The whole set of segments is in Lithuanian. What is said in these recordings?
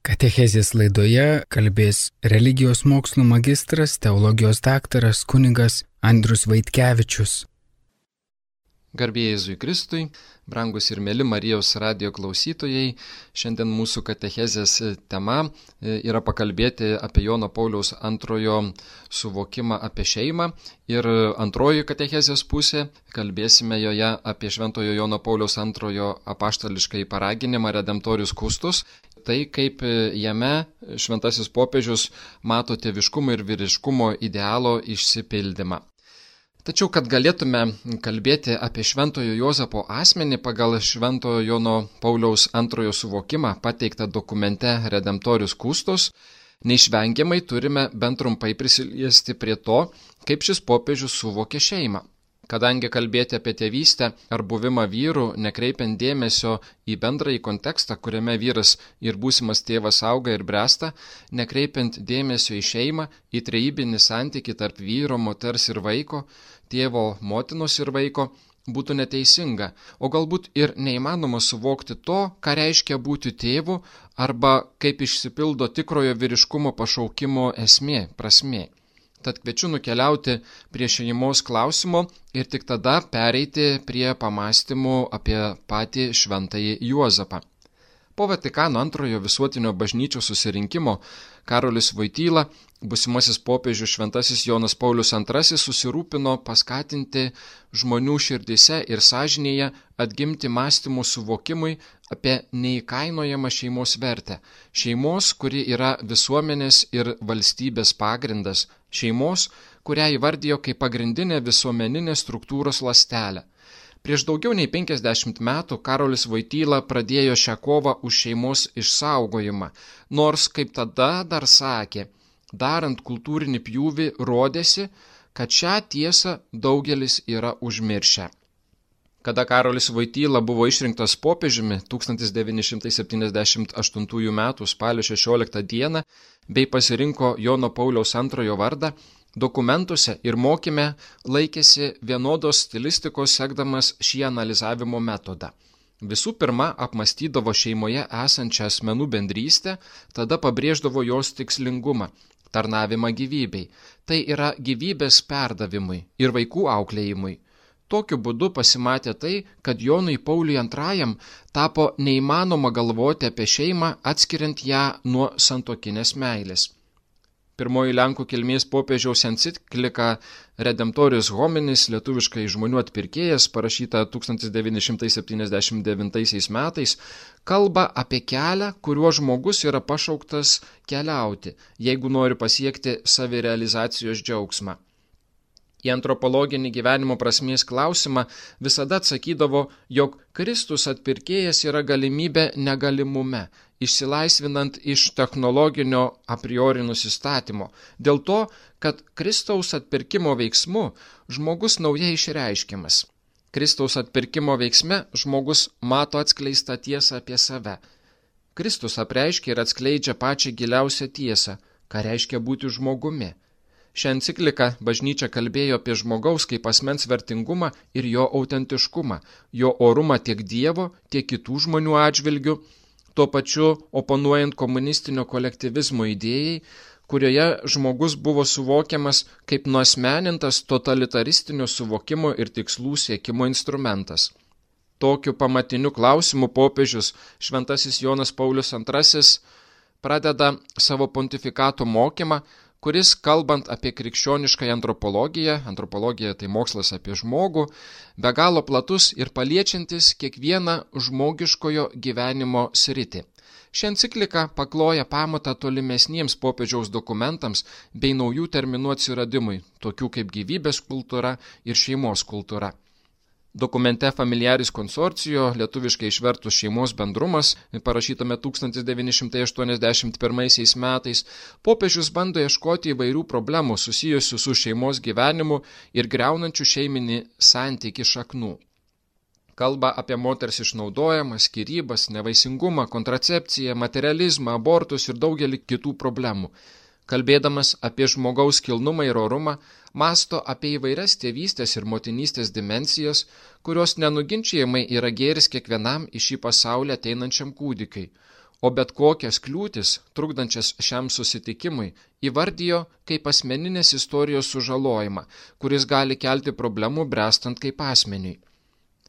Katechezės laidoje kalbės religijos mokslų magistras, teologijos daktaras kunigas Andrius Vaitkevičius. Garbėjai Jėzui Kristui, brangus ir mėly Marijos radio klausytojai, šiandien mūsų katechezės tema e, yra pakalbėti apie Jono Pauliaus antrojo suvokimą apie šeimą ir antroji katechezės pusė, kalbėsime joje apie Šventojo Jono Pauliaus antrojo apaštališkai paraginimą Redemptorius Kustus. Tai kaip jame šventasis popiežius mato tėviškumo ir vyriškumo idealo išsipildymą. Tačiau, kad galėtume kalbėti apie Šventojo Jozapo asmenį pagal Šventojo Jono Pauliaus antrojo suvokimą pateiktą dokumente Redemptorius Kustos, neišvengiamai turime bent trumpai prisiliesti prie to, kaip šis popiežius suvokė šeimą kadangi kalbėti apie tėvystę ar buvimą vyrų, nekreipiant dėmesio į bendrąjį kontekstą, kuriame vyras ir būsimas tėvas auga ir bręsta, nekreipiant dėmesio į šeimą, į trejybinį santyki tarp vyro, moters ir vaiko, tėvo, motinos ir vaiko, būtų neteisinga, o galbūt ir neįmanoma suvokti to, ką reiškia būti tėvu arba kaip išsipildo tikrojo vyriškumo pašaukimo esmė, prasmė. Tad kviečiu nukeliauti prie šeimos klausimo ir tik tada pereiti prie pamastymų apie patį šventąjį Juozapą. Po Vatikano antrojo visuotinio bažnyčios susirinkimo Karolis Vaityla, busimasis popiežius Šventasis Jonas Paulius II susirūpino paskatinti žmonių širdise ir sąžinėje atgimti mąstymų suvokimui apie neįkainojamą šeimos vertę. Šeimos, kuri yra visuomenės ir valstybės pagrindas. Šeimos, kurią įvardijo kaip pagrindinė visuomeninė struktūros lastelė. Prieš daugiau nei 50 metų Karolis Vaityla pradėjo šią kovą už šeimos išsaugojimą, nors kaip tada dar sakė, darant kultūrinį pjūvį rodėsi, kad šią tiesą daugelis yra užmiršę. Kada Karolis Vaityla buvo išrinktas popiežiumi 1978 m. spalio 16 d. bei pasirinko Jono Pauliaus antrojo vardą, Dokumentuose ir mokyme laikėsi vienodos stilistikos sekdamas šį analizavimo metodą. Visų pirma, apmastydavo šeimoje esančią asmenų bendrystę, tada pabrėždavo jos tikslingumą - tarnavimą gyvybei. Tai yra gyvybės perdavimui ir vaikų auklėjimui. Tokiu būdu pasimatė tai, kad Jonui Pauliui II tapo neįmanoma galvoti apie šeimą atskiriant ją nuo santokinės meilės pirmoji Lenkų kilmės popiežiaus enciklika Redemptorius hominis, lietuviškai žmonių atpirkėjas, parašyta 1979 metais, kalba apie kelią, kuriuo žmogus yra pašauktas keliauti, jeigu nori pasiekti savirealizacijos džiaugsmą į antropologinį gyvenimo prasmės klausimą visada atsakydavo, jog Kristus atpirkėjas yra galimybė negalimume, išsilaisvinant iš technologinio a priori nusistatymo, dėl to, kad Kristaus atpirkimo veiksmu žmogus naujai išreiškiamas. Kristaus atpirkimo veiksme žmogus mato atskleistą tiesą apie save. Kristus apreiškia ir atskleidžia pačią giliausią tiesą, ką reiškia būti žmogumi. Šią encikliką bažnyčia kalbėjo apie žmogaus kaip asmens vertingumą ir jo autentiškumą, jo orumą tiek Dievo, tiek kitų žmonių atžvilgių, tuo pačiu oponuojant komunistinio kolektyvizmo idėjai, kurioje žmogus buvo suvokiamas kaip nuosmenintas totalitaristinio suvokimo ir tikslų siekimo instrumentas. Tokiu pamatiniu klausimu popiežius Šventasis Jonas Paulius II pradeda savo pontifikato mokymą, kuris, kalbant apie krikščionišką antropologiją, antropologija tai mokslas apie žmogų, be galo platus ir paliečiantis kiekvieną žmogiškojo gyvenimo sritį. Ši enciklika pakloja pamatą tolimesniems popiežiaus dokumentams bei naujų terminų atsiradimui, tokių kaip gyvybės kultūra ir šeimos kultūra. Dokumente Familiaris konsorcijo, lietuviškai išvertus šeimos bendrumas, parašytame 1981 metais, popiežius bando ieškoti įvairių problemų susijusių su šeimos gyvenimu ir greunančių šeiminį santyki šaknų. Kalba apie moters išnaudojimą, skirybas, nevaisingumą, kontracepciją, materializmą, abortus ir daugelį kitų problemų kalbėdamas apie žmogaus kilnumą ir orumą, masto apie įvairias tėvystės ir motinystės dimensijas, kurios nenuginčiamai yra gėris kiekvienam iš į pasaulį ateinančiam kūdikiai, o bet kokias kliūtis, trukdančias šiam susitikimui, įvardijo kaip asmeninės istorijos sužalojimą, kuris gali kelti problemų brestant kaip asmeniui.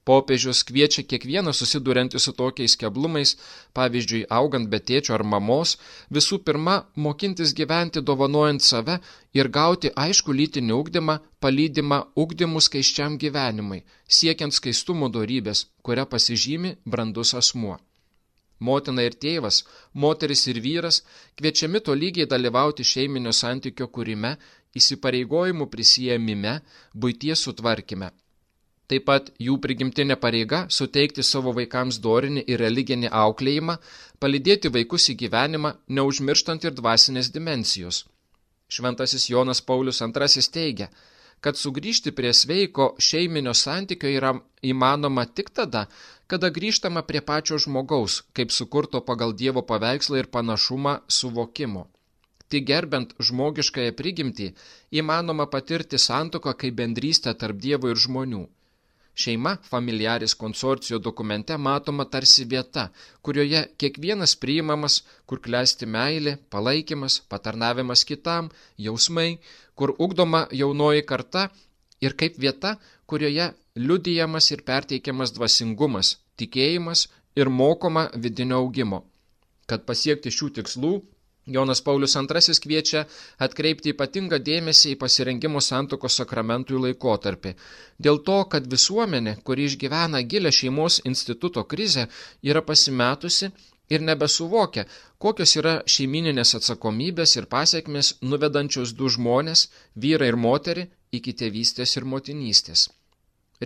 Popiežius kviečia kiekvieną susiduriantį su tokiais keblumais, pavyzdžiui, augant be tėčio ar mamos, visų pirma mokintis gyventi dovanojant save ir gauti aišku lytinį ugdymą, palydimą ugdymų skaiščiam gyvenimui, siekiant skaistumo darybės, kuria pasižymi brandus asmuo. Motina ir tėvas, moteris ir vyras kviečiami tolygiai dalyvauti šeiminio santykio kūrime, įsipareigojimų prisijėmime, būties sutvarkime Taip pat jų prigimtinė pareiga suteikti savo vaikams dorinį ir religinį auklėjimą, palidėti vaikus į gyvenimą, neužmirštant ir dvasinės dimensijos. Šventasis Jonas Paulius II teigia, kad sugrįžti prie sveiko šeiminio santykio yra įmanoma tik tada, kada grįžtama prie pačio žmogaus, kaip sukurto pagal Dievo paveikslą ir panašumą suvokimo. Tik gerbent žmogiškąją prigimtį įmanoma patirti santoką kaip bendrystę tarp Dievo ir žmonių. Šeima familiaris konsorcijo dokumente matoma tarsi vieta, kurioje kiekvienas priimamas, kur klesti meilė, palaikymas, patarnavimas kitam, jausmai, kur ugdoma jaunoji karta ir kaip vieta, kurioje liudijamas ir perteikiamas dvasingumas, tikėjimas ir mokoma vidinio augimo. Kad pasiekti šių tikslų, Jonas Paulius II kviečia atkreipti ypatingą dėmesį į pasirengimo santokos sakramentui laikotarpį. Dėl to, kad visuomenė, kuri išgyvena gilę šeimos instituto krizę, yra pasimetusi ir nebesuvokia, kokios yra šeimininės atsakomybės ir pasiekmes nuvedančios du žmonės, vyrą ir moterį, iki tėvystės ir motinystės.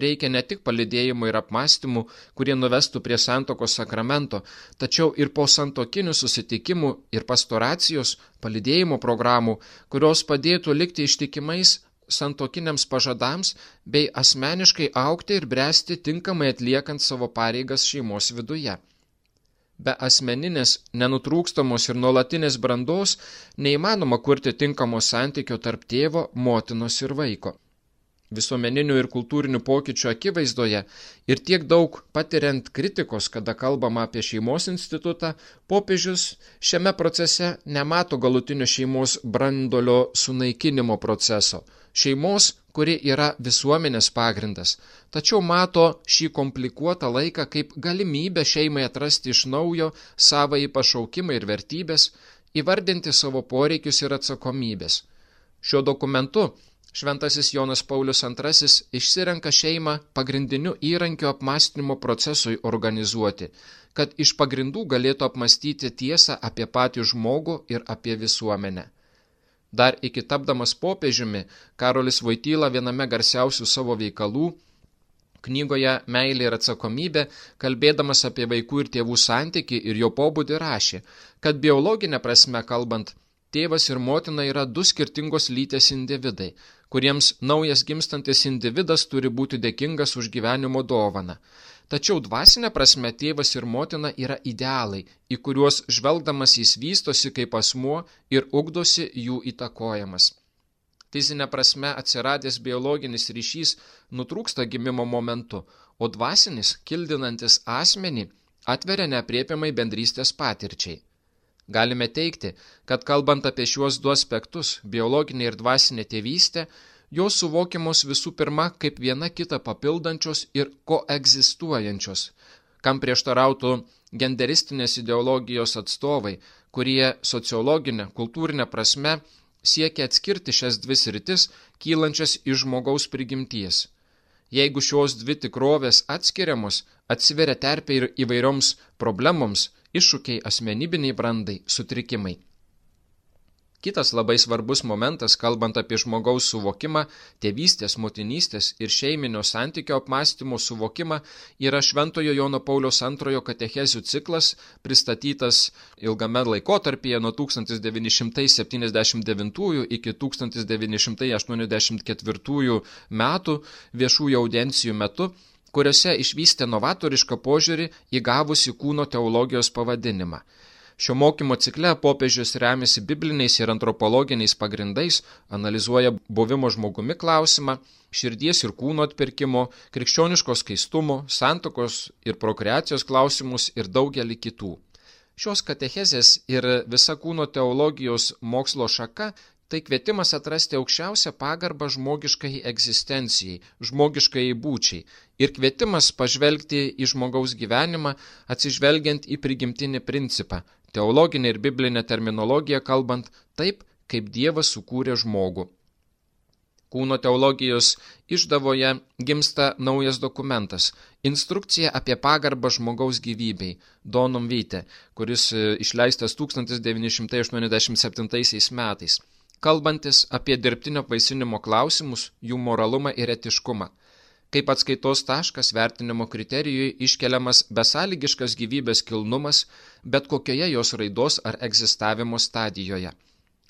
Reikia ne tik palidėjimų ir apmąstymų, kurie nuvestų prie santokos sakramento, tačiau ir po santokinių susitikimų ir pastoracijos palidėjimo programų, kurios padėtų likti ištikimais santokiniams pažadams bei asmeniškai aukti ir bręsti tinkamai atliekant savo pareigas šeimos viduje. Be asmeninės, nenutrūkstamos ir nuolatinės brandos neįmanoma kurti tinkamo santykio tarp tėvo, motinos ir vaiko visuomeninių ir kultūrinių pokyčių akivaizdoje ir tiek daug patiriant kritikos, kada kalbama apie šeimos institutą, popiežius šiame procese nemato galutinio šeimos brandolio sunaikinimo proceso. Šeimos, kuri yra visuomenės pagrindas, tačiau mato šį komplikuotą laiką kaip galimybę šeimai atrasti iš naujo savąjį pašaukimą ir vertybės, įvardinti savo poreikius ir atsakomybės. Šiuo dokumentu Šventasis Jonas Paulius II išsirenka šeimą pagrindiniu įrankiu apmąstymo procesui organizuoti, kad iš pagrindų galėtų apmastyti tiesą apie patį žmogų ir apie visuomenę. Dar iki tapdamas popiežiumi, Karolis Vaityla viename garsiausių savo veikalų knygoje Meilė ir atsakomybė, kalbėdamas apie vaikų ir tėvų santyki ir jo pobūdį rašė, kad biologinė prasme kalbant, tėvas ir motina yra du skirtingos lytės individai, kuriems naujas gimstantis individas turi būti dėkingas už gyvenimo dovaną. Tačiau dvasinė prasme tėvas ir motina yra idealai, į kuriuos žvelgdamas jis vystosi kaip asmuo ir ugdosi jų įtakojamas. Fizinė prasme atsiradęs biologinis ryšys nutrūksta gimimo momentu, o dvasinis, kildinantis asmenį, atveria nepriepiamai bendrystės patirčiai. Galime teikti, kad kalbant apie šiuos du aspektus - biologinė ir dvasinė tėvystė, jos suvokiamos visų pirma kaip viena kitą papildančios ir koegzistuojančios, kam prieštarautų genderistinės ideologijos atstovai, kurie sociologinė, kultūrinė prasme siekia atskirti šias dvi sritis, kylančias iš žmogaus prigimties. Jeigu šios dvi tikrovės atskiriamos, atsiveria terpė ir įvairioms problemoms, iššūkiai asmenybiniai brandai, sutrikimai. Kitas labai svarbus momentas, kalbant apie žmogaus suvokimą, tėvystės, motinystės ir šeiminio santykio apmąstymo suvokimą, yra Šventojo Jono Pauliaus antrojo katechezių ciklas, pristatytas ilgame laikotarpyje nuo 1979 iki 1984 metų viešųjų audencijų metu kuriuose išvystė novatorišką požiūrį įgavusi kūno teologijos pavadinimą. Šio mokymo cikle popiežius remiasi bibliniais ir antropologiniais pagrindais, analizuoja buvimo žmogumi klausimą, širdies ir kūno atpirkimo, krikščioniškos skaistumo, santokos ir prokreacijos klausimus ir daugelį kitų. Šios katechezės ir visa kūno teologijos mokslo šaka tai kvietimas atrasti aukščiausią pagarbą žmogiškai egzistencijai, žmogiškai būčiai ir kvietimas pažvelgti į žmogaus gyvenimą atsižvelgiant į prigimtinį principą, teologinę ir biblinę terminologiją kalbant taip, kaip Dievas sukūrė žmogų. Kūno teologijos išdavoje gimsta naujas dokumentas - instrukcija apie pagarbą žmogaus gyvybei - Donum Vyte, kuris e, išleistas 1987 metais, kalbantis apie dirbtinio vaisinimo klausimus, jų moralumą ir etiškumą. Kaip atskaitos taškas vertinimo kriterijui iškeliamas besąlygiškas gyvybės kilnumas bet kokioje jos raidos ar egzistavimo stadijoje.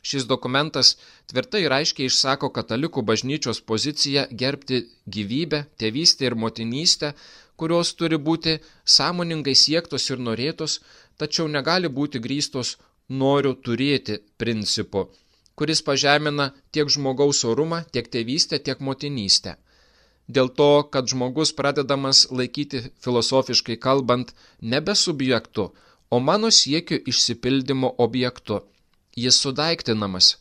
Šis dokumentas tvirtai ir aiškiai išsako katalikų bažnyčios poziciją gerbti gyvybę, tėvystę ir motinystę, kurios turi būti sąmoningai siektos ir norėtos, tačiau negali būti grįstos noriu turėti principu, kuris pažemina tiek žmogaus orumą, tiek tėvystę, tiek motinystę. Dėl to, kad žmogus pradedamas laikyti filosofiškai kalbant nebe subjektu, o mano siekiu išsipildymo objektu jis sudaiktinamas.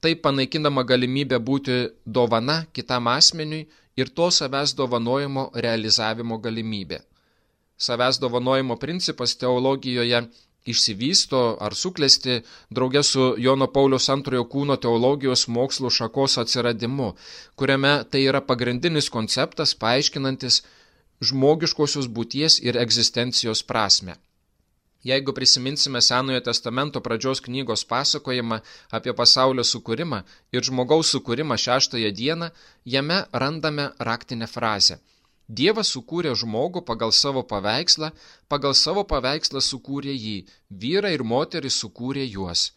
Taip panaikinama galimybė būti dovana kitam asmeniui ir to savęs dovanojimo realizavimo galimybė. Savęs dovanojimo principas teologijoje išsivysto ar suklesti draugė su Jono Paulius antrojo kūno teologijos mokslo šakos atsiradimu, kuriame tai yra pagrindinis konceptas paaiškinantis žmogiškosios būties ir egzistencijos prasme. Jeigu prisiminsime Senojo testamento pradžios knygos pasakojimą apie pasaulio sukūrimą ir žmogaus sukūrimą šeštąją dieną, jame randame raktinę frazę. Dievas sukūrė žmogų pagal savo paveikslą, pagal savo paveikslą sukūrė jį, vyrą ir moterį sukūrė juos.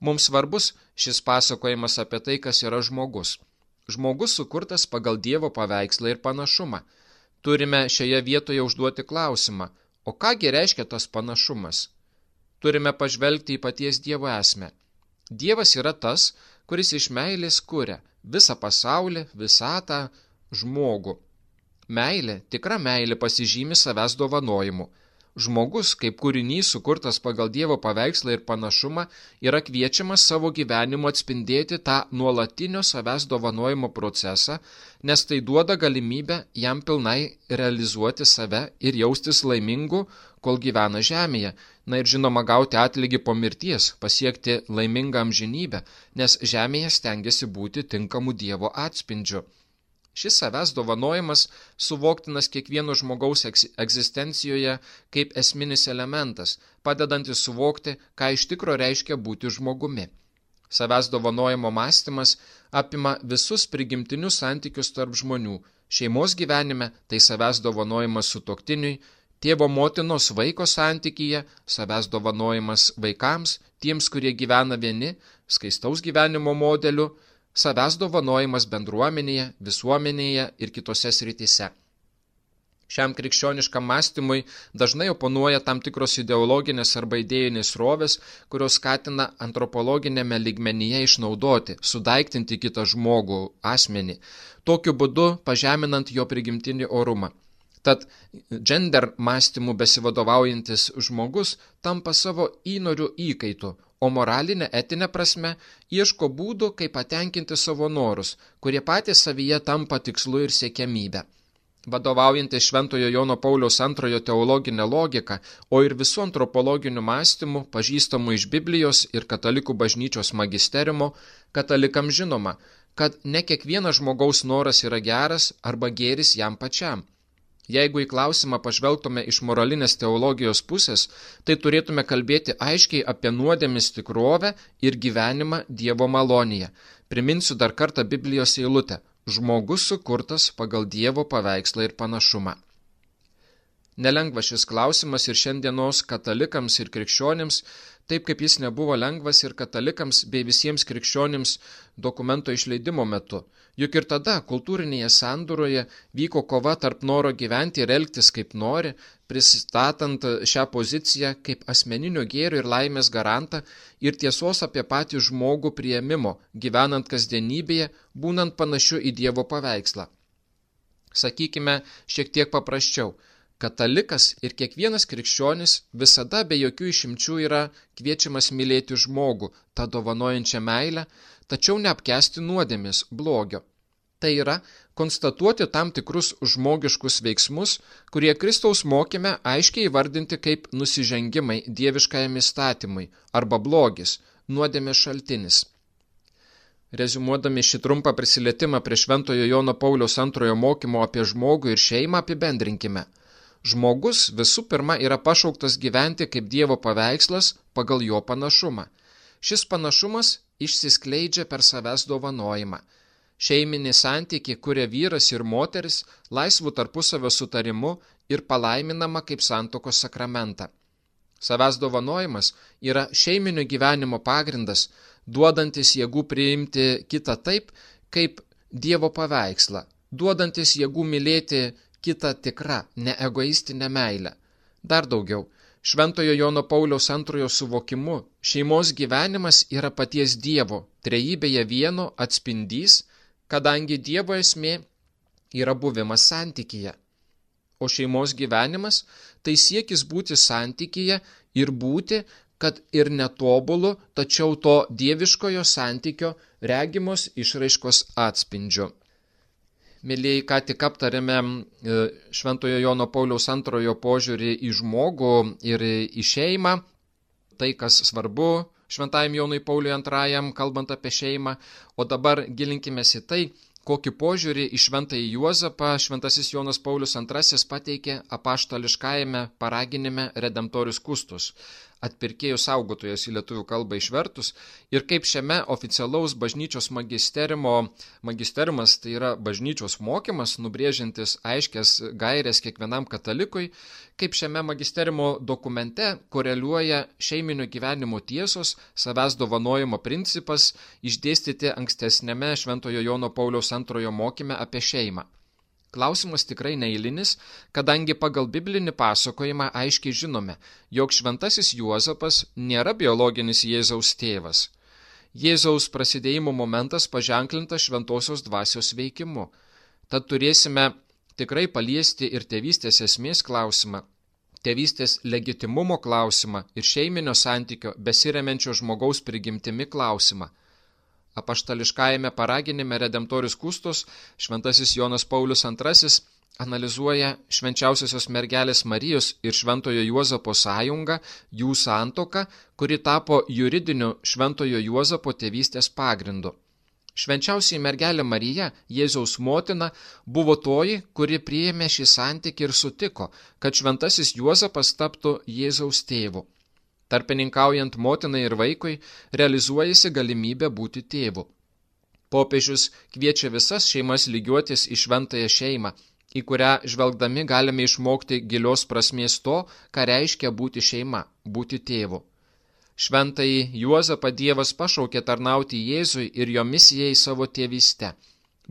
Mums svarbus šis pasakojimas apie tai, kas yra žmogus. Žmogus sukurtas pagal Dievo paveikslą ir panašumą. Turime šioje vietoje užduoti klausimą O kągi reiškia tas panašumas? Turime pažvelgti į paties Dievo esmę. Dievas yra tas, kuris iš meilės kuria visą pasaulį, visatą, žmogų. Meilė, tikra meilė pasižymi savęs dovanojimu. Žmogus, kaip kūrinys sukurtas pagal Dievo paveikslą ir panašumą, yra kviečiamas savo gyvenimu atspindėti tą nuolatinio savęs dovanojimo procesą, nes tai duoda galimybę jam pilnai realizuoti save ir jaustis laimingu, kol gyvena žemėje. Na ir žinoma gauti atlygį po mirties, pasiekti laimingą amžinybę, nes žemėje stengiasi būti tinkamu Dievo atspindžiu. Šis savęs dovanojimas suvoktinas kiekvieno žmogaus egzistencijoje kaip esminis elementas, padedantis suvokti, ką iš tikro reiškia būti žmogumi. Savęs dovanojimo mąstymas apima visus prigimtinius santykius tarp žmonių. Šeimos gyvenime tai savęs dovanojimas su toktiniui, tėvo motinos vaiko santykyje, savęs dovanojimas vaikams, tiems, kurie gyvena vieni, skaistaus gyvenimo modeliu, savęs dovanojimas bendruomenėje, visuomenėje ir kitose srityse. Šiam krikščioniškam mąstymui dažnai oponuoja tam tikros ideologinės arba idėjinės rovės, kurios skatina antropologinėme lygmenyje išnaudoti, sudaiktinti kitą žmogų, asmenį, tokiu būdu pažeminant jo prigimtinį orumą. Tad gender mąstymų besivadovaujantis žmogus tampa savo įnorių įkaitu, o moralinė etinė prasme ieško būdų, kaip patenkinti savo norus, kurie patys savyje tampa tikslu ir siekiamybė. Vadovaujantis Šventojo Jono Pauliaus antrojo teologinę logiką, o ir visų antropologinių mąstymų, pažįstamų iš Biblijos ir katalikų bažnyčios magisteriumo, katalikams žinoma, kad ne kiekvienas žmogaus noras yra geras arba gėris jam pačiam Jeigu į klausimą pažvelgtume iš moralinės teologijos pusės, tai turėtume kalbėti aiškiai apie nuodėmis tikrovę ir gyvenimą Dievo malonėje. Priminsiu dar kartą Biblijos eilutę - žmogus sukurtas pagal Dievo paveikslą ir panašumą. Nelengva šis klausimas ir šiandienos katalikams ir krikščionims, taip kaip jis nebuvo lengvas ir katalikams bei visiems krikščionims dokumento išleidimo metu. Juk ir tada kultūrinėje sandūroje vyko kova tarp noro gyventi ir elgtis kaip nori, pristatant šią poziciją kaip asmeninio gėrio ir laimės garantą ir tiesos apie patį žmogų prieimimo, gyvenant kasdienybėje, būnant panašiu į Dievo paveikslą. Sakykime, šiek tiek paprasčiau Katalikas ir kiekvienas krikščionis visada be jokių išimčių yra kviečiamas mylėti žmogų, tą dovanojančią meilę, tačiau neapkesti nuodėmis blogio. Tai yra konstatuoti tam tikrus žmogiškus veiksmus, kurie Kristaus mokyme aiškiai įvardinti kaip nusižengimai dieviškajam įstatymui arba blogis, nuodėmės šaltinis. Rezumuodami šį trumpą prisilietimą prie Šventojo Jono Pauliaus antrojo mokymo apie žmogų ir šeimą apibendrinkime. Žmogus visų pirma yra pašauktas gyventi kaip Dievo paveikslas pagal jo panašumą. Šis panašumas išsiskleidžia per savęs dovanojimą. Šeiminį santyki kuria vyras ir moteris laisvų tarpusavio sutarimu ir palaiminama kaip santokos sakramentą. Savęs dovanojimas yra šeiminio gyvenimo pagrindas, duodantis jėgų priimti kitą taip, kaip Dievo paveikslą, duodantis jėgų mylėti kitą tikrą, neegoistinę meilę. Dar daugiau, Šventojo Jono Pauliaus antrojo suvokimu, šeimos gyvenimas yra paties Dievo, trejybėje vieno atspindys, kadangi Dievo esmė yra buvimas santykyje. O šeimos gyvenimas tai siekis būti santykyje ir būti kad ir netobulu, tačiau to dieviškojo santykio regimos išraiškos atspindžiu. Mėlyjei, ką tik aptarėme e, Šventojo Jono Pauliaus antrojo požiūrį į žmogų ir į šeimą, tai kas svarbu Šventajam Jonui Pauliui antrajam, kalbant apie šeimą, o dabar gilinkime į tai, kokį požiūrį į šventąjį Juozapą šventasis Jonas Paulius II pateikė apaštališkajame paraginime Redemptorius Kustus atpirkėjų saugotojas į lietuvių kalbą išvertus ir kaip šiame oficialaus bažnyčios magisterimo, magisterimas tai yra bažnyčios mokymas, nubrėžintis aiškės gairės kiekvienam katalikui, kaip šiame magisterimo dokumente koreliuoja šeiminio gyvenimo tiesos, savęs dovanojimo principas išdėstyti ankstesnėme Šventojo Jono Pauliaus antrojo mokyme apie šeimą. Klausimas tikrai neįlinis, kadangi pagal biblinį pasakojimą aiškiai žinome, jog šventasis Juozapas nėra biologinis Jėzaus tėvas. Jėzaus prasidėjimo momentas paženklintas šventosios dvasios veikimu. Tad turėsime tikrai paliesti ir tėvystės esmės klausimą, tėvystės legitimumo klausimą ir šeiminio santykio besiremenčio žmogaus prigimtimi klausimą – Apaštališkajame paraginime Redemptorius Kustos šventasis Jonas Paulius II analizuoja švenčiausiosios mergelės Marijos ir šventojo Juozapo sąjungą, jų santoką, kuri tapo juridiniu šventojo Juozapo tėvystės pagrindu. Švenčiausiai mergelė Marija, Jėzaus motina, buvo toji, kuri priėmė šį santykį ir sutiko, kad šventasis Juozapas taptų Jėzaus tėvu. Tarpininkaujant motinai ir vaikui realizuojasi galimybė būti tėvu. Popiežius kviečia visas šeimas lygiuotis į šventąją šeimą, į kurią žvelgdami galime išmokti gilios prasmės to, ką reiškia būti šeima, būti tėvu. Šventai Juozapą Dievas pašaukė tarnauti Jėzui ir jo misijai savo tėvyste.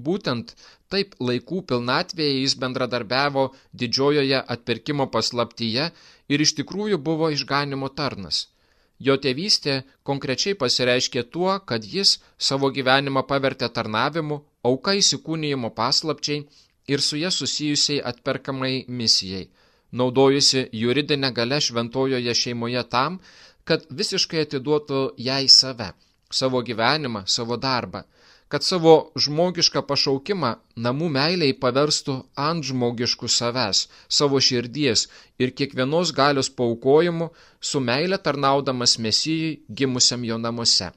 Būtent taip laikų pilnatvėje jis bendradarbiavo didžiojoje atpirkimo paslaptyje ir iš tikrųjų buvo išganimo tarnas. Jo tėvystė konkrečiai pasireiškė tuo, kad jis savo gyvenimą pavertė tarnavimu, auka įsikūnijimo paslapčiai ir su jie susijusiai atperkamai misijai, naudojusi juridinę galę šventojoje šeimoje tam, kad visiškai atiduotų jai save, savo gyvenimą, savo darbą, kad savo žmogišką pašaukimą namų meiliai paverstų ant žmogiškų savęs, savo širdies ir kiekvienos galios paukojimu su meile tarnaudamas Mesijui gimusiam jo namuose.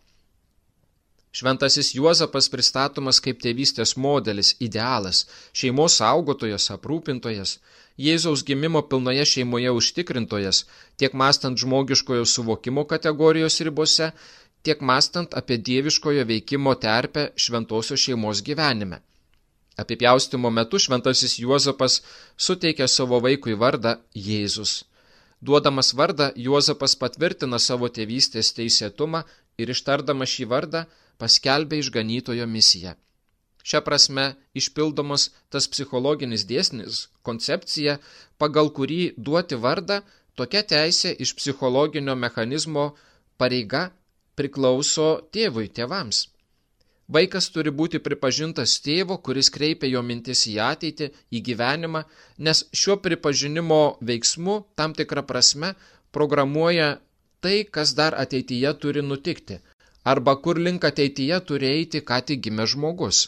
Šventasis Juozapas pristatomas kaip tėvystės modelis, idealas, šeimos saugotojas, aprūpintojas, Jėzaus gimimo pilnoje šeimoje užtikrintojas, tiek mastant žmogiškojo suvokimo kategorijos ribose, tiek mastant apie dieviškojo veikimo terpę šventosios šeimos gyvenime. Apipjaustimo metu šventasis Juozapas suteikia savo vaikui vardą Jėzus. Duodamas vardą, Juozapas patvirtina savo tėvystės teisėtumą ir ištardamas šį vardą paskelbė išganytojo misiją. Šia prasme išpildomas tas psichologinis dėsnis, koncepcija, pagal kurį duoti vardą tokia teisė iš psichologinio mechanizmo pareiga priklauso tėvui, tėvams. Vaikas turi būti pripažintas tėvo, kuris kreipia jo mintis į ateitį, į gyvenimą, nes šiuo pripažinimo veiksmu tam tikrą prasme programuoja tai, kas dar ateityje turi nutikti, arba kur link ateityje turi eiti ką tik gimęs žmogus.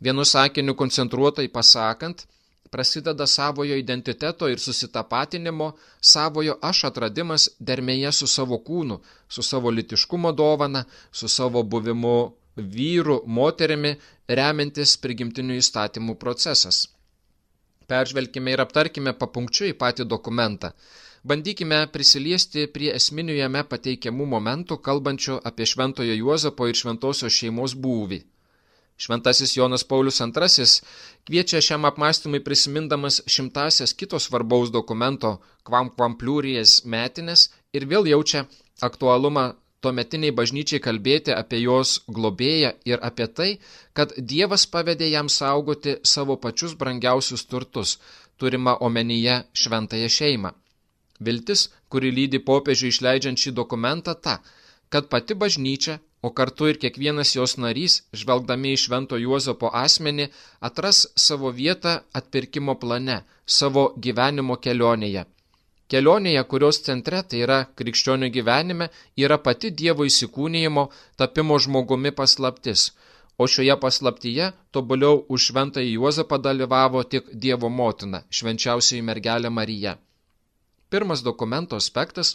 Vienu sakiniu koncentruotai pasakant, prasideda savojo identiteto ir susitapatinimo, savojo aš atradimas dermėje su savo kūnu, su savo litiškumo dovana, su savo buvimu vyrų, moterimi, remiantis prigimtinių įstatymų procesas. Peržvelkime ir aptarkime papunkčiui patį dokumentą. Bandykime prisiliesti prie esminių jame pateikiamų momentų, kalbančių apie Šventojo Juozapo ir Šventosios šeimos būvį. Šventasis Jonas Paulius II kviečia šiam apmąstymui prisimindamas šimtasias kitos svarbaus dokumento Kvam Kvampliurijas metinės ir vėl jaučia aktualumą tuometiniai bažnyčiai kalbėti apie jos globėją ir apie tai, kad Dievas pavedė jam saugoti savo pačius brangiausius turtus, turima omenyje šventąją šeimą. Viltis, kuri lydi popiežių išleidžiant šį dokumentą, ta, kad pati bažnyčia, o kartu ir kiekvienas jos narys, žvelgdami į Švento Juozapo asmenį, atras savo vietą atpirkimo plane, savo gyvenimo kelionėje Kelionėje, kurios centre, tai yra krikščionių gyvenime, yra pati Dievo įsikūnijimo, tapimo žmogumi paslaptis, o šioje paslaptyje tobuliau už šventąjį Juozapą dalyvavo tik Dievo motina, švenčiausiai mergelė Marija. Pirmas dokumento aspektas,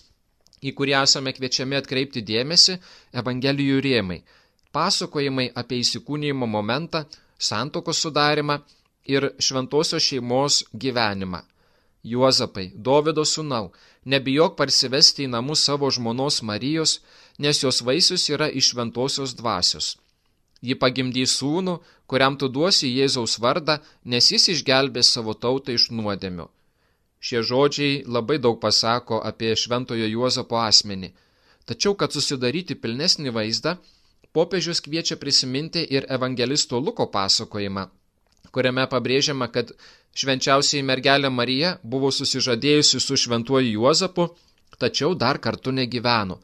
į kurį esame kviečiami atkreipti dėmesį - Evangelijų rėmai - pasakojimai apie įsikūnijimo momentą, santokos sudarimą ir šventosios šeimos gyvenimą Juozapai, Dovido sūnau, nebijok parsivesti į namus savo žmonos Marijos, nes jos vaisius yra iš šventosios dvasios. Ji pagimdys sūnų, kuriam tu duosi Jėzaus vardą, nes jis išgelbės savo tautą iš nuodėmių. Šie žodžiai labai daug pasako apie šventojo Juozapo asmenį. Tačiau, kad susidaryti pilnesnį vaizdą, popiežius kviečia prisiminti ir evangelisto Luko pasakojimą, kuriame pabrėžiama, kad Švenčiausiai mergelė Marija buvo susižadėjusi su šventuoju Juozapu, tačiau dar kartu negyveno.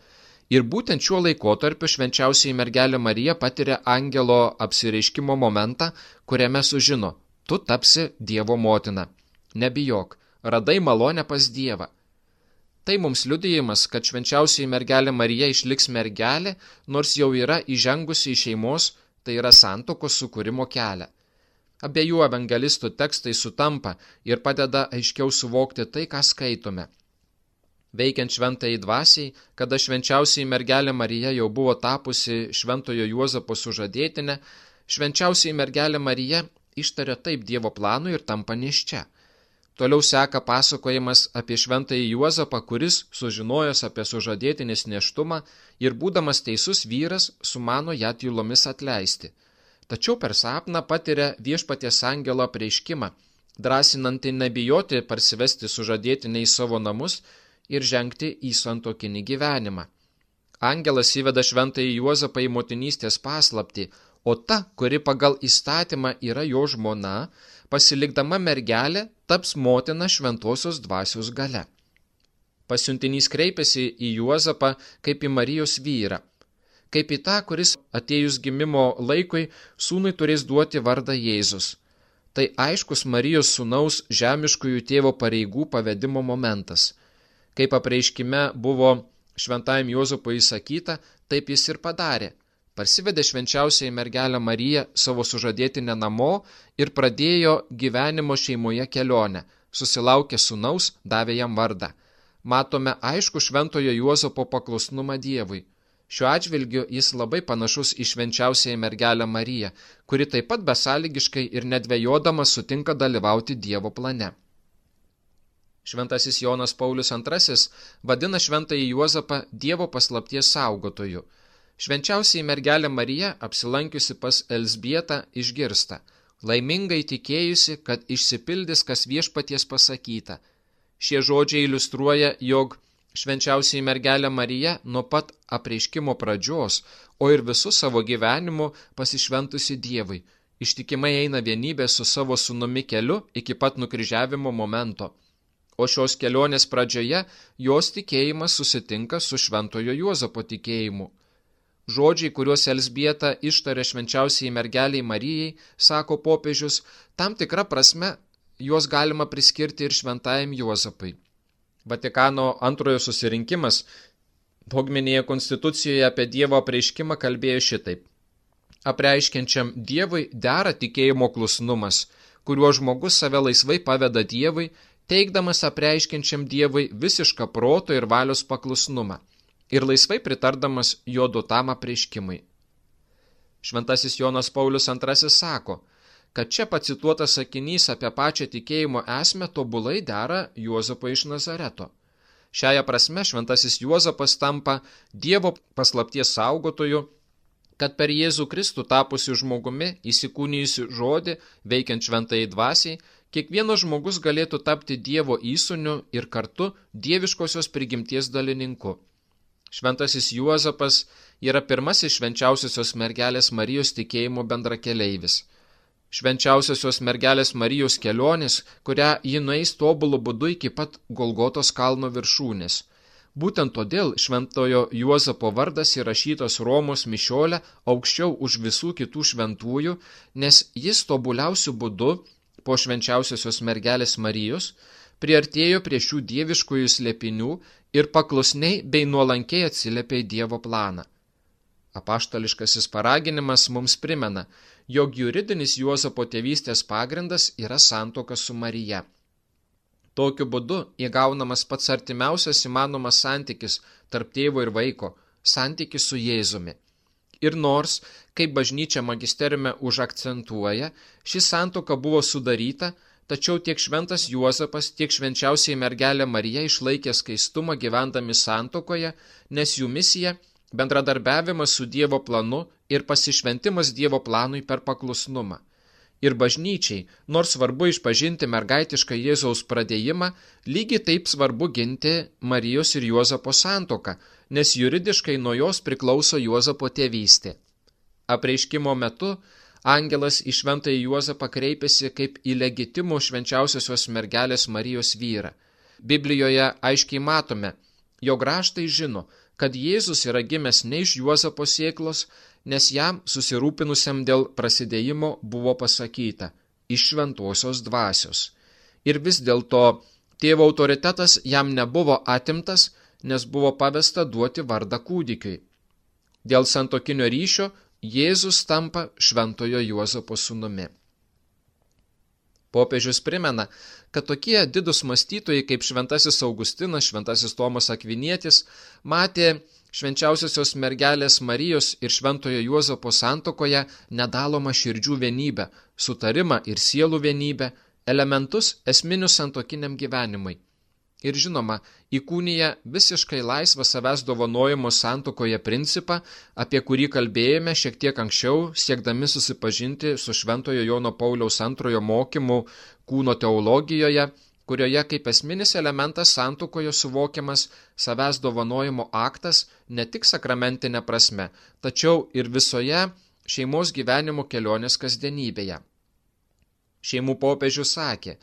Ir būtent šiuo laikotarpiu švenčiausiai mergelė Marija patiria angelo apsireiškimo momentą, kuriame sužino, tu tapsi Dievo motina. Nebijok, radai malonę pas Dievą. Tai mums liudijimas, kad švenčiausiai mergelė Marija išliks mergelė, nors jau yra įžengusi į šeimos, tai yra santokos sukūrimo kelią. Abiejų evangelistų tekstai sutampa ir padeda aiškiau suvokti tai, ką skaitome. Veikiant šventai dvasiai, kada švenčiausiai mergelė Marija jau buvo tapusi šventojo Juozapo sužadėtinė, švenčiausiai mergelė Marija ištaria taip Dievo planui ir tampa niščia. Toliau seka pasakojimas apie šventąjį Juozapą, kuris, sužinojęs apie sužadėtinės neštumą ir būdamas teisus vyras, sumano ją tylomis atleisti – tačiau per sapną patiria viešpaties angelo prieiškimą, drąsinantį nebijoti parsivesti sužadėtinę į savo namus ir žengti į santokinį gyvenimą. Angelas įveda šventąjį Juozapą į motinystės paslapti, o ta, kuri pagal įstatymą yra jo žmona, pasilikdama mergelė, taps motina šventosios dvasios gale. Pasiuntinys kreipiasi į Juozapą kaip į Marijos vyrą kaip į tą, kuris atėjus gimimo laikui sūnui turės duoti vardą Jėzus. Tai aiškus Marijos sūnaus žemiškųjų tėvo pareigų pavedimo momentas. Kaip apreiškime buvo šventajam Juozapui įsakyta, taip jis ir padarė. Parsivedė švenčiausiai mergelę Mariją savo sužadėtinę namo ir pradėjo gyvenimo šeimoje kelionę. Susilaukė sūnaus, davė jam vardą. Matome aišku šventojo Juozapo paklusnumą Dievui. Šiuo atžvilgiu jis labai panašus į švenčiausiąją mergelę Mariją, kuri taip pat besąlygiškai ir nedvėjodama sutinka dalyvauti Dievo plane. Šventasis Jonas Paulius II vadina šventąjį Juozapą Dievo paslapties saugotoju. Švenčiausiai mergelė Marija, apsilankiusi pas Elsbietą, išgirsta, laimingai tikėjusi, kad išsipildys, kas viešpaties pasakyta. Šie žodžiai iliustruoja, jog Švenčiausiai mergelė Marija nuo pat apreiškimo pradžios, o ir visų savo gyvenimu pasišventusi Dievui, ištikimai eina vienybė su savo sunumi keliu iki pat nukryžiavimo momento. O šios kelionės pradžioje jos tikėjimas susitinka su šventojo Juozapo tikėjimu. Žodžiai, kuriuos Elsbieta ištarė švenčiausiai mergeliai Marijai, sako popiežius, tam tikra prasme juos galima priskirti ir šventajam Juozapai. Vatikano antrojo susirinkimas dogminėje konstitucijoje apie Dievo apreiškimą kalbėjo šitaip. Apreiškiančiam Dievui dera tikėjimo klusnumas, kuriuo žmogus save laisvai paveda Dievui, teikdamas apreiškiančiam Dievui visišką proto ir valios paklusnumą ir laisvai pritardamas jo duotam apreiškimui. Šventasis Jonas Paulius II sako, kad čia pacituotas sakinys apie pačią tikėjimo esmę tobulai dera Juozapo iš Nazareto. Šiaja prasme šventasis Juozapas tampa Dievo paslapties saugotoju, kad per Jėzų Kristų tapusių žmogumi įsikūnijusių žodį, veikiant šventai dvasiai, kiekvienas žmogus galėtų tapti Dievo įsuniu ir kartu dieviškosios prigimties dalininku. Šventasis Juozapas yra pirmasis švenčiausiosios mergelės Marijos tikėjimo bendrakeleivis. Švenčiausiosios mergelės Marijos kelionės, kurią ji nueis tobulų būdu iki pat Golgotos kalno viršūnės. Būtent todėl šventojo Juozapo vardas įrašytas Romos mišiolė aukščiau už visų kitų šventųjų, nes jis tobuliausių būdu po švenčiausiosios mergelės Marijos priartėjo prie šių dieviškųjų slėpinių ir paklusniai bei nuolankiai atsiliepė į Dievo planą. Apaštališkasis paraginimas mums primena, jog juridinis Juozapo tėvystės pagrindas yra santoka su Marija. Tokiu būdu įgaunamas pats artimiausias įmanomas santykis tarp tėvo ir vaiko - santykis su Jėzumi. Ir nors, kaip bažnyčia magisteriume užakcentuoja, ši santoka buvo sudaryta, Tačiau tiek šventas Juozapas, tiek švenčiausiai mergelė Marija išlaikė skaistumą gyvendami santokoje, nes jų misija - bendradarbiavimas su Dievo planu ir pasišventimas Dievo planui per paklusnumą. Ir bažnyčiai, nors svarbu išpažinti mergaitišką Jėzaus pradėjimą, lygiai taip svarbu ginti Marijos ir Juozapo santoką, nes juridiškai nuo jos priklauso Juozapo tėvystė. Apreiškimo metu angelas į šventąjį Juozapą kreipėsi kaip į legitimų švenčiausiosios mergelės Marijos vyrą. Biblijoje aiškiai matome, jog raštai žino, kad Jėzus yra gimęs ne iš Juozapo sėklos, nes jam susirūpinusiam dėl prasidėjimo buvo pasakyta iš šventosios dvasios. Ir vis dėlto tėvo autoritetas jam nebuvo atimtas, nes buvo pavesta duoti vardą kūdikiui. Dėl santokinio ryšio Jėzus tampa šventojo Juozapo sūnumi. Popiežius primena, kad tokie didus mąstytojai kaip šventasis Augustinas, šventasis Tomas Akvinietis matė švenčiausiosios mergelės Marijos ir šventojo Juozapo santokoje nedalomą širdžių vienybę, sutarimą ir sielų vienybę, elementus esminius santokiniam gyvenimui ir žinoma įkūnija visiškai laisvą savęs dovanojimo santukoje principą, apie kurį kalbėjome šiek tiek anksčiau, siekdami susipažinti su Šventojo Jono Pauliaus antrojo mokymu kūno teologijoje, kurioje kaip esminis elementas santukoje suvokiamas savęs dovanojimo aktas ne tik sakramentinė prasme, tačiau ir visoje šeimos gyvenimo kelionės kasdienybėje. Šeimų popiežius sakė,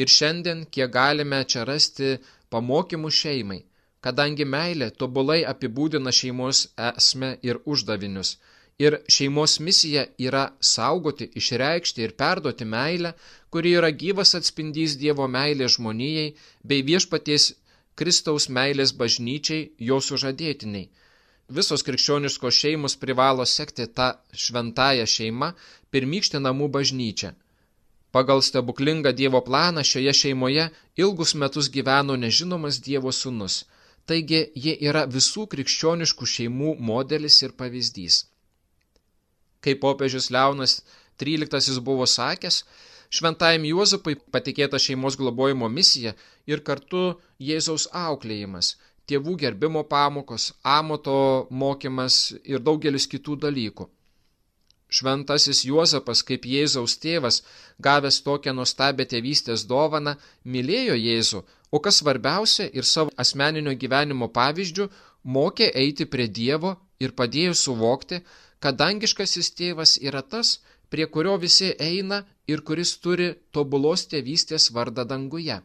Ir šiandien, kiek galime čia rasti pamokymų šeimai, kadangi meilė tobulai apibūdina šeimos esmę ir uždavinius. Ir šeimos misija yra saugoti, išreikšti ir perduoti meilę, kuri yra gyvas atspindys Dievo meilės žmonijai bei viešpaties Kristaus meilės bažnyčiai, jo sužadėtiniai. Visos krikščioniškos šeimos privalo sekti tą šventąją šeimą, pirmykštę namų bažnyčią. Pagal stebuklingą Dievo planą šioje šeimoje ilgus metus gyveno nežinomas Dievo sūnus, taigi jie yra visų krikščioniškų šeimų modelis ir pavyzdys. Kaip popiežius Leonas XIII buvo sakęs, šventajam Juozapui patikėta šeimos globojimo misija ir kartu Jėzaus auklėjimas, tėvų gerbimo pamokos, amato mokymas ir daugelis kitų dalykų. Šventasis Juozapas, kaip Jėzaus tėvas, gavęs tokią nuostabę tėvystės dovaną, mylėjo Jėzų, o kas svarbiausia ir savo asmeninio gyvenimo pavyzdžių, mokė eiti prie Dievo ir padėjo suvokti, kad dangiškasis tėvas yra tas, prie kurio visi eina ir kuris turi tobulos tėvystės vardą danguje.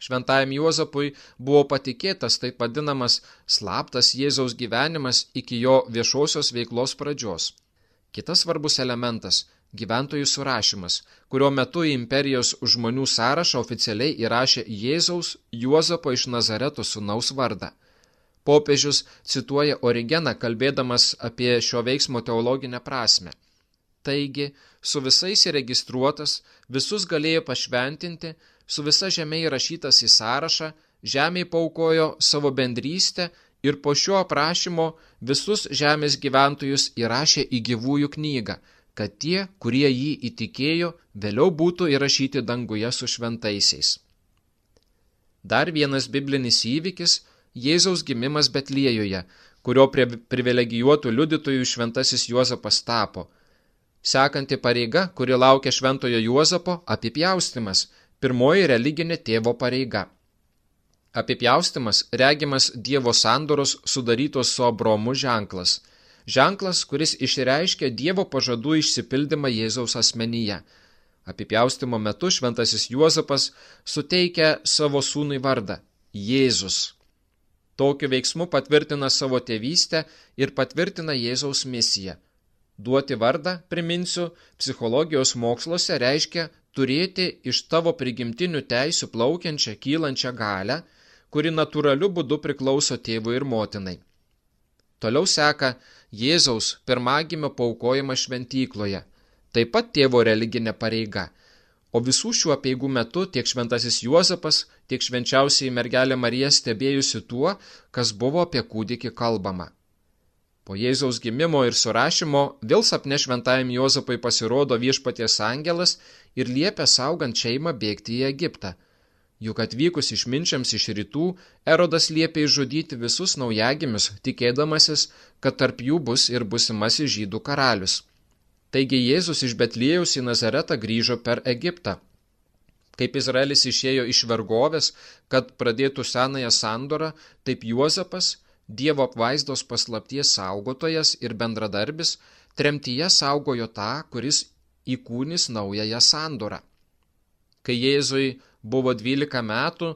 Šventajam Juozapui buvo patikėtas taip vadinamas slaptas Jėzaus gyvenimas iki jo viešosios veiklos pradžios. Kitas svarbus elementas - gyventojų surašymas, kurio metu į imperijos žmonių sąrašą oficialiai įrašė Jėzaus Juozapo iš Nazareto sunaus vardą. Popiežius cituoja Origeną, kalbėdamas apie šio veiksmo teologinę prasme. Taigi, su visais įregistruotas, visus galėjo pašventinti, su visa žemė įrašytas į sąrašą, žemė paukojo savo bendrystę ir po šio aprašymo visus žemės gyventojus įrašė į gyvųjų knygą, kad tie, kurie jį įtikėjo, vėliau būtų įrašyti danguje su šventaisiais. Dar vienas biblinis įvykis - Jėzaus gimimas Betliejoje, kurio privilegijuotų liudytojų šventasis Juozapas tapo – Sekanti pareiga, kuri laukia šventojo Juozapo - apipjaustimas, pirmoji religinė tėvo pareiga. Apipjaustimas regimas Dievo sandoros sudarytos su Abromu ženklas. Ženklas, kuris išreiškia Dievo pažadų išsipildymą Jėzaus asmenyje. Apipjaustimo metu šventasis Juozapas suteikia savo sūnui vardą - Jėzus. Tokiu veiksmu patvirtina savo tėvystę ir patvirtina Jėzaus misiją Duoti vardą, priminsiu, psichologijos moksluose reiškia turėti iš tavo prigimtinių teisių plaukiančią kylančią galę, kuri natūraliu būdu priklauso tėvui ir motinai. Toliau seka Jėzaus pirmagimio paukojimas šventykloje, taip pat tėvo religinė pareiga. O visų šių apieigų metu tiek šventasis Juozapas, tiek švenčiausiai mergelė Marija stebėjusi tuo, kas buvo apie kūdikį kalbama. Po Jėzaus gimimo ir surašymo vėl sapne šventajam Juozapui pasirodo viešpaties angelas ir liepia saugant šeimą bėgti į Egiptą. Juk atvykus išminčiams iš rytų, Erodas liepia išžudyti visus naujagimius, tikėdamasis, kad tarp jų bus ir busimasis žydų karalius. Taigi Jėzus iš Betlėjaus į Nazaretą grįžo per Egiptą. Kaip Izraelis išėjo iš vergovės, kad pradėtų senąją sandorą, taip Juozapas – Dievo apvaizdos paslapties saugotojas ir bendradarbis tremtyje saugojo tą, kuris įkūnis naująją sandorą. Kai Jėzui buvo 12 metų,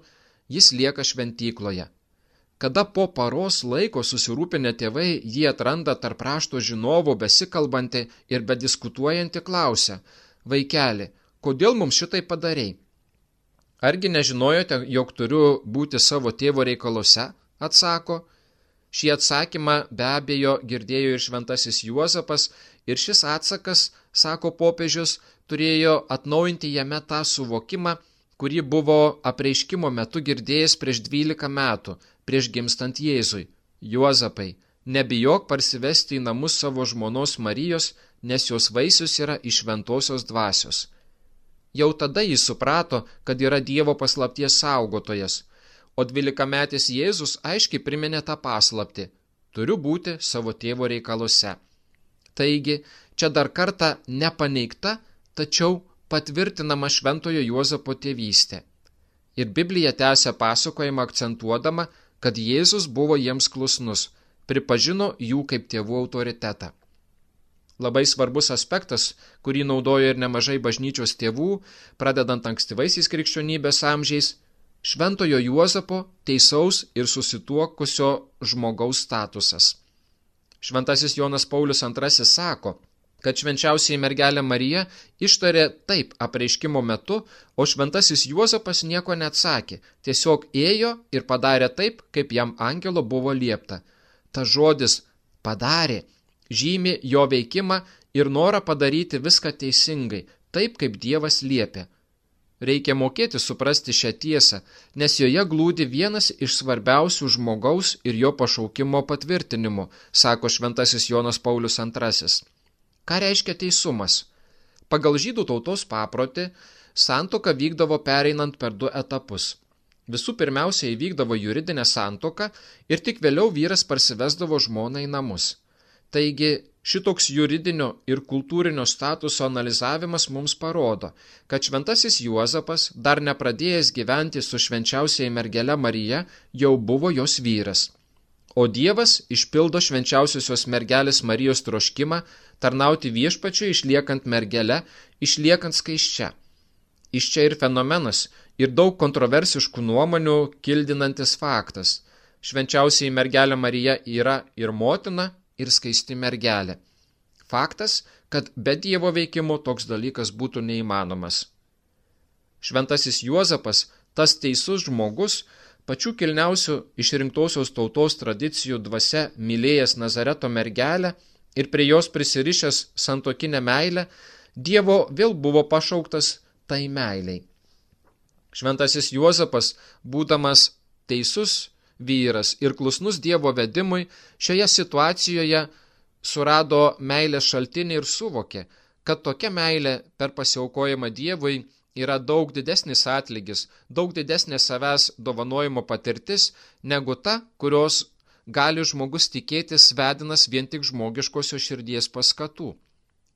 jis lieka šventykloje. Kada po paros laiko susirūpinę tėvai jį atranda tarp rašto žinovų besikalbantį ir bediskutuojantį klausia, vaikeli, kodėl mums šitai padarėjai? Argi nežinojote, jog turiu būti savo tėvo reikaluose? atsako, Šį atsakymą be abejo girdėjo ir šventasis Juozapas ir šis atsakas, sako popiežius, turėjo atnaujinti jame tą suvokimą, kurį buvo apreiškimo metu girdėjęs prieš 12 metų, prieš gimstant Jėzui. Juozapai, nebijok parsivesti į namus savo žmonos Marijos, nes jos vaisius yra iš šventosios dvasios. Jau tada jis suprato, kad yra Dievo paslapties saugotojas – O dvylikametis Jėzus aiškiai priminė tą paslapti - turiu būti savo tėvo reikaluose. Taigi, čia dar kartą nepaneigta, tačiau patvirtinama šventojo Juozapo tėvystė. Ir Biblija tęsia pasakojimą akcentuodama, kad Jėzus buvo jiems klusnus, pripažino jų kaip tėvų autoritetą. Labai svarbus aspektas, kurį naudojo ir nemažai bažnyčios tėvų, pradedant ankstyvaisiais krikščionybės amžiais, šventojo Juozapo teisaus ir susituokusio žmogaus statusas. Šventasis Jonas Paulius II sako, kad švenčiausiai mergelė Marija ištarė taip apreiškimo metu, o šventasis Juozapas nieko neatsakė, tiesiog ėjo ir padarė taip, kaip jam angelo buvo liepta. Ta žodis padarė žymi jo veikimą ir norą padaryti viską teisingai, taip kaip Dievas liepė. Reikia mokėti suprasti šią tiesą, nes joje glūdi vienas iš svarbiausių žmogaus ir jo pašaukimo patvirtinimų, sako šventasis Jonas Paulius II. Ką reiškia teisumas? Pagal žydų tautos paprotį, santoka vykdavo pereinant per du etapus. Visų pirmiausia įvykdavo juridinė santoka ir tik vėliau vyras parsivesdavo žmoną į namus. Taigi Šitoks juridinio ir kultūrinio statuso analizavimas mums parodo, kad šventasis Juozapas, dar nepradėjęs gyventi su švenčiausiai mergele Marija, jau buvo jos vyras. O Dievas išpildo švenčiausiosios mergelės Marijos troškimą tarnauti viešpačiui išliekant mergele, išliekant skaiščia. Iš čia ir fenomenas, ir daug kontroversiškų nuomonių kildinantis faktas. Švenčiausiai mergelė Marija yra ir motina, ir skaisti mergelė. Faktas, kad be Dievo veikimo toks dalykas būtų neįmanomas. Šventasis Juozapas, tas teisus žmogus, pačių kilniausių išrinktosios tautos tradicijų dvasia mylėjęs Nazareto mergelę ir prie jos prisirišęs santokinę meilę, Dievo vėl buvo pašauktas tai meiliai. Šventasis Juozapas, būdamas teisus vyras ir klusnus Dievo vedimui, šioje situacijoje surado meilės šaltinį ir suvokė, kad tokia meilė per pasiaukojimą Dievui yra daug didesnis atlygis, daug didesnė savęs dovanojimo patirtis negu ta, kurios gali žmogus tikėtis vedinas vien tik žmogiškosios širdies paskatų.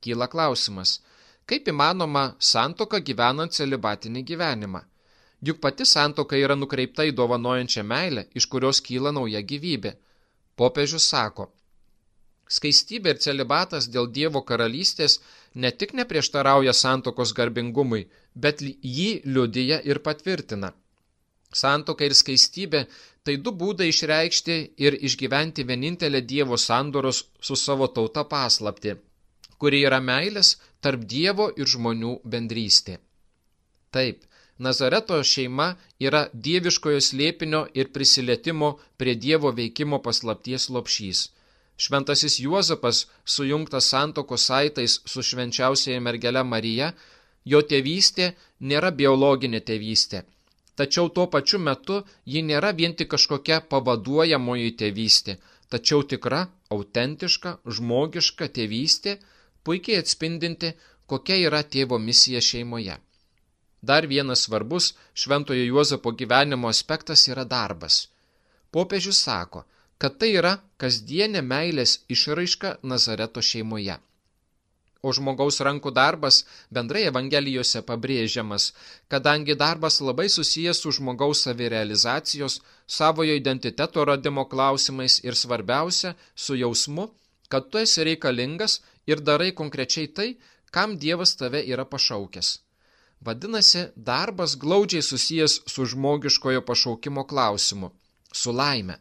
Kyla klausimas, kaip įmanoma santoka gyvenant celibatinį gyvenimą? Juk pati santoka yra nukreipta į dovanojančią meilę, iš kurios kyla nauja gyvybė. Popiežius sako, skaistybė ir celibatas dėl Dievo karalystės ne tik neprieštarauja santokos garbingumui, bet jį liudyja ir patvirtina. Santoka ir skaistybė tai du būdai išreikšti ir išgyventi vienintelę Dievo sandoros su savo tauta paslapti, kuri yra meilės tarp Dievo ir žmonių bendrystė. Taip, Nazareto šeima yra dieviškojo slėpinio ir prisilietimo prie Dievo veikimo paslapties lopšys. Šventasis Juozapas, sujungtas santokos saitais su švenčiausiaja mergele Marija, jo tėvystė nėra biologinė tėvystė. Tačiau tuo pačiu metu ji nėra vien tik kažkokia pavaduojamoji tėvystė, tačiau tikra, autentiška, žmogiška tėvystė, puikiai atspindinti, kokia yra tėvo misija šeimoje. Dar vienas svarbus šventojo Juozapo gyvenimo aspektas yra darbas. Popiežius sako, kad tai yra kasdienė meilės išraiška Nazareto šeimoje. O žmogaus rankų darbas bendrai Evangelijose pabrėžiamas, kadangi darbas labai susijęs su žmogaus savirealizacijos, savojo identiteto radimo klausimais ir svarbiausia, su jausmu, kad tu esi reikalingas ir darai konkrečiai tai, kam Dievas tave yra pašaukęs. Vadinasi, darbas glaudžiai susijęs su žmogiškojo pašaukimo klausimu - su laime.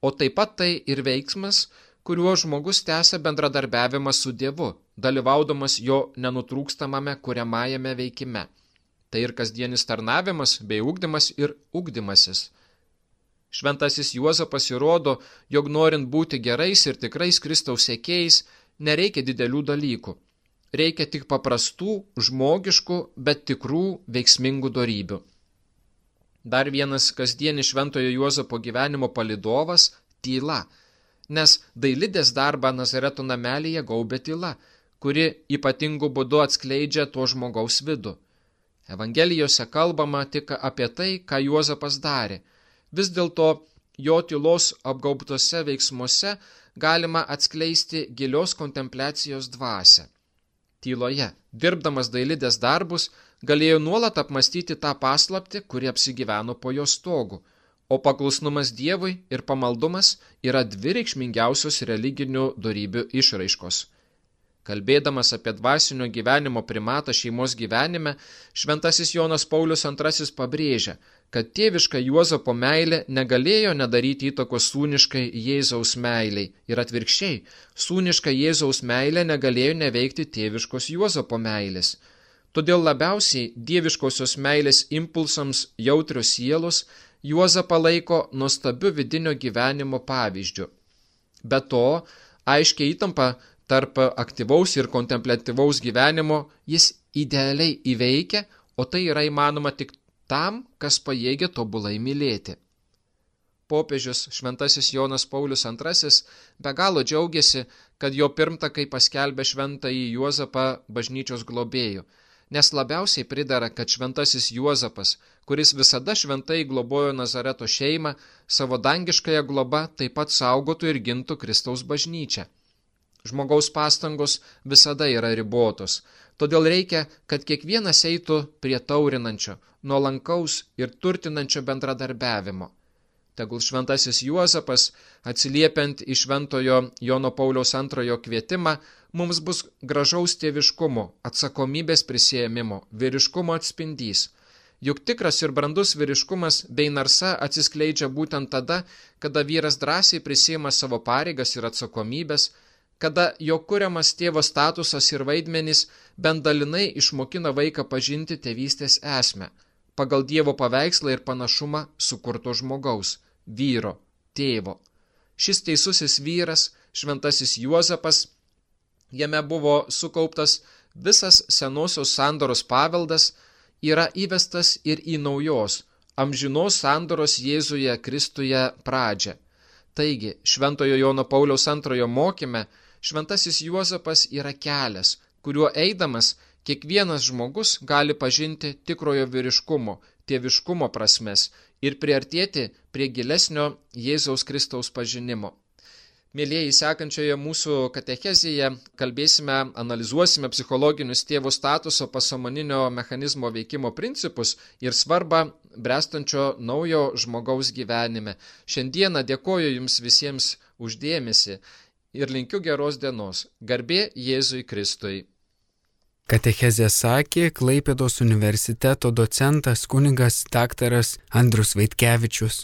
O taip pat tai ir veiksmas, kuriuo žmogus tęsia bendradarbiavimą su Dievu, dalyvaudamas jo nenutrūkstamame kuriamajame veikime. Tai ir kasdienis tarnavimas bei ugdymas ir ugdymasis. Šventasis Juozapas įrodo, jog norint būti gerais ir tikrais Kristaus sėkėjais, nereikia didelių dalykų reikia tik paprastų, žmogiškų, bet tikrų, veiksmingų darybių. Dar vienas kasdienis šventojo Juozapo gyvenimo palidovas - tyla, nes dailidės darbą Nazareto namelyje gaubė tyla, kuri ypatingų būdų atskleidžia to žmogaus vidų. Evangelijose kalbama tik apie tai, ką Juozapas darė. Vis dėlto jo tylos apgaubtose veiksmuose galima atskleisti gilios kontempliacijos dvasę tyloje, dirbdamas dailidės darbus, galėjo nuolat apmastyti tą paslapti, kuri apsigyveno po jo stogu, o paklusnumas Dievui ir pamaldumas yra dvi reikšmingiausios religinių darybių išraiškos. Kalbėdamas apie dvasinio gyvenimo primatą šeimos gyvenime, šventasis Jonas Paulius II pabrėžia, kad tėviška Juozapo meilė negalėjo nedaryti įtakos sūniškai Jėzaus meiliai ir atvirkščiai, sūniška Jėzaus meilė negalėjo neveikti tėviškos Juozapo meilės. Todėl labiausiai dieviškosios meilės impulsams jautrios sielos Juozapą laiko nuostabiu vidinio gyvenimo pavyzdžiu. Be to, aiškiai įtampa tarp aktyvaus ir kontemplatyvaus gyvenimo jis idealiai įveikia, o tai yra įmanoma tik tam, kas pajėgia tobulai mylėti. Popiežius Šventasis Jonas Paulius II be galo džiaugiasi, kad jo pirmtakai paskelbė šventąjį Juozapą bažnyčios globėjų, nes labiausiai pridara, kad šventasis Juozapas, kuris visada šventai globojo Nazareto šeimą, savo dangiškąją globą taip pat saugotų ir gintų Kristaus bažnyčią. Žmogaus pastangos visada yra ribotos, todėl reikia, kad kiekvienas eitų prie taurinančio, nuolankaus ir turtinančio bendradarbiavimo. Tegul šventasis Juozapas, atsiliepiant į šventojo Jono Pauliaus antrojo kvietimą, mums bus gražaus tėviškumo, atsakomybės prisėmimo, vyriškumo atspindys. Juk tikras ir brandus vyriškumas bei narsa atsiskleidžia būtent tada, kada vyras drąsiai prisima savo pareigas ir atsakomybės, kada jo kuriamas tėvo statusas ir vaidmenys bent dalinai išmokina vaiką pažinti tėvystės esmę, pagal Dievo paveikslą ir panašumą sukurto žmogaus, vyro, tėvo. Šis teisusis vyras, šventasis Juozapas, jame buvo sukauptas visas senosios sandoros paveldas, yra įvestas ir į naujos, amžinos sandoros Jėzuje Kristuje pradžią. Taigi, Šventojo Jono Pauliaus antrojo mokyme, Šventasis Juozapas yra kelias, kuriuo eidamas kiekvienas žmogus gali pažinti tikrojo vyriškumo, tėviškumo prasmes ir priartėti prie gilesnio Jėzaus Kristaus pažinimo. Mėlyjeji, sekančioje mūsų katechezėje kalbėsime, analizuosime psichologinius tėvo statuso pasamoninio mechanizmo veikimo principus ir svarbą brestančio naujo žmogaus gyvenime. Šiandieną dėkoju Jums visiems uždėmesi ir linkiu geros dienos. Garbė Jėzui Kristui. Katechezė sakė Klaipėdos universiteto docentas kunigas daktaras Andrus Vaitkevičius.